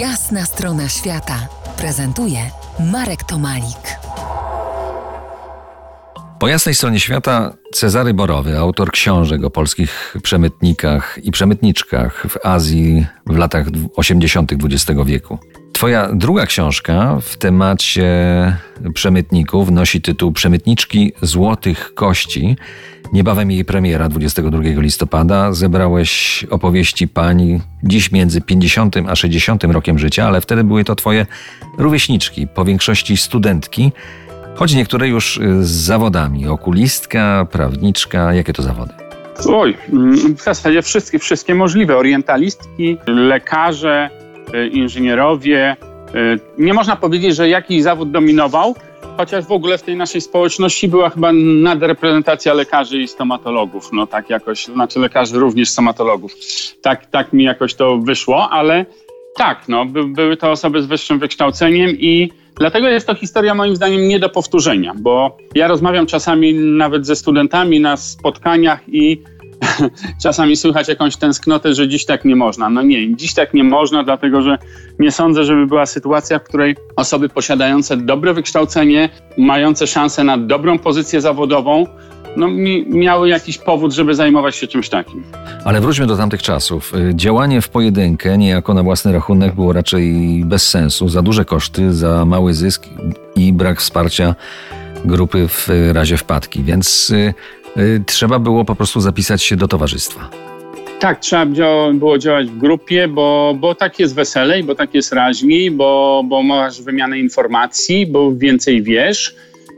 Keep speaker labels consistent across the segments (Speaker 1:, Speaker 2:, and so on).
Speaker 1: Jasna strona świata prezentuje Marek Tomalik.
Speaker 2: Po jasnej stronie świata Cezary Borowy, autor książek o polskich przemytnikach i przemytniczkach w Azji w latach 80. XX wieku. Twoja druga książka w temacie przemytników nosi tytuł Przemytniczki Złotych Kości. Niebawem jej premiera 22 listopada. Zebrałeś opowieści pani dziś między 50 a 60 rokiem życia, ale wtedy były to twoje rówieśniczki, po większości studentki, choć niektóre już z zawodami. Okulistka, prawniczka, jakie to zawody?
Speaker 3: Oj, w zasadzie wszystkie, wszystkie możliwe. Orientalistki, lekarze, y, inżynierowie. Y, nie można powiedzieć, że jakiś zawód dominował, chociaż w ogóle w tej naszej społeczności była chyba nadreprezentacja lekarzy i stomatologów. No tak jakoś, znaczy lekarzy również stomatologów. Tak, tak mi jakoś to wyszło, ale tak, no, by, były to osoby z wyższym wykształceniem i dlatego jest to historia moim zdaniem nie do powtórzenia, bo ja rozmawiam czasami nawet ze studentami na spotkaniach i czasami słychać jakąś tęsknotę, że dziś tak nie można. No nie, dziś tak nie można, dlatego że nie sądzę, żeby była sytuacja, w której osoby posiadające dobre wykształcenie, mające szansę na dobrą pozycję zawodową, no, mi, miały jakiś powód, żeby zajmować się czymś takim.
Speaker 2: Ale wróćmy do tamtych czasów. Działanie w pojedynkę, niejako na własny rachunek, było raczej bez sensu. Za duże koszty, za mały zysk i brak wsparcia grupy w razie wpadki. Więc y, y, trzeba było po prostu zapisać się do towarzystwa.
Speaker 3: Tak, trzeba było działać w grupie, bo, bo tak jest weselej, bo tak jest raźniej, bo, bo masz wymianę informacji, bo więcej wiesz.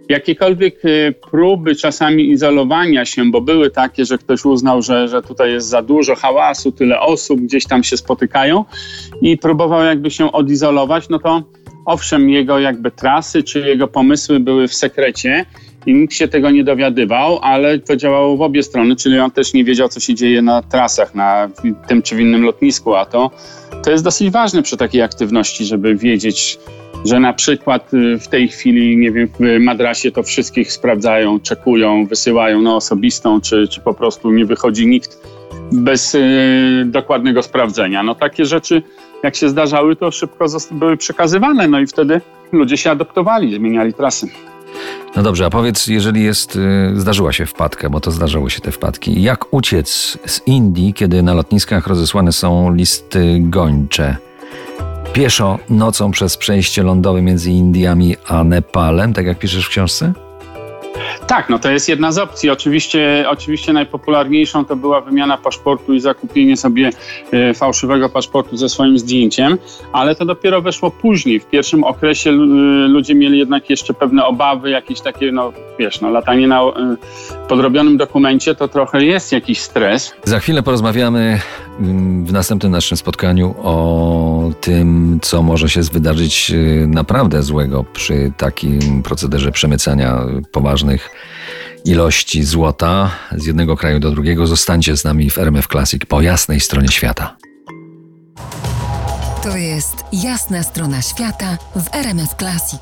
Speaker 3: Jakiekolwiek y, próby czasami izolowania się, bo były takie, że ktoś uznał, że, że tutaj jest za dużo hałasu, tyle osób gdzieś tam się spotykają i próbował jakby się odizolować, no to owszem, jego jakby trasy czy jego pomysły były w sekrecie i nikt się tego nie dowiadywał, ale to działało w obie strony, czyli on też nie wiedział, co się dzieje na trasach, na tym czy innym lotnisku, a to, to jest dosyć ważne przy takiej aktywności, żeby wiedzieć, że na przykład y, w tej chwili, nie wiem, w madrasie to wszystkich sprawdzają, czekują, wysyłają na osobistą, czy, czy po prostu nie wychodzi nikt bez y, dokładnego sprawdzenia. No takie rzeczy, jak się zdarzały, to szybko były przekazywane, no i wtedy ludzie się adoptowali, zmieniali trasy.
Speaker 2: No dobrze, a powiedz, jeżeli jest, y, zdarzyła się wpadka, bo to zdarzały się te wpadki, jak uciec z Indii, kiedy na lotniskach rozesłane są listy gończe? pieszo nocą przez przejście lądowe między Indiami a Nepalem, tak jak piszesz w książce?
Speaker 3: Tak, no to jest jedna z opcji. Oczywiście, oczywiście najpopularniejszą to była wymiana paszportu i zakupienie sobie e, fałszywego paszportu ze swoim zdjęciem, ale to dopiero weszło później. W pierwszym okresie ludzie mieli jednak jeszcze pewne obawy, jakieś takie, no wiesz, no latanie na e, podrobionym dokumencie to trochę jest jakiś stres.
Speaker 2: Za chwilę porozmawiamy mm, w następnym naszym spotkaniu o tym, co może się wydarzyć e, naprawdę złego przy takim procederze przemycania poważnych ilości złota z jednego kraju do drugiego. Zostańcie z nami w RMF Classic po jasnej stronie świata.
Speaker 1: To jest jasna strona świata w RMF Classic.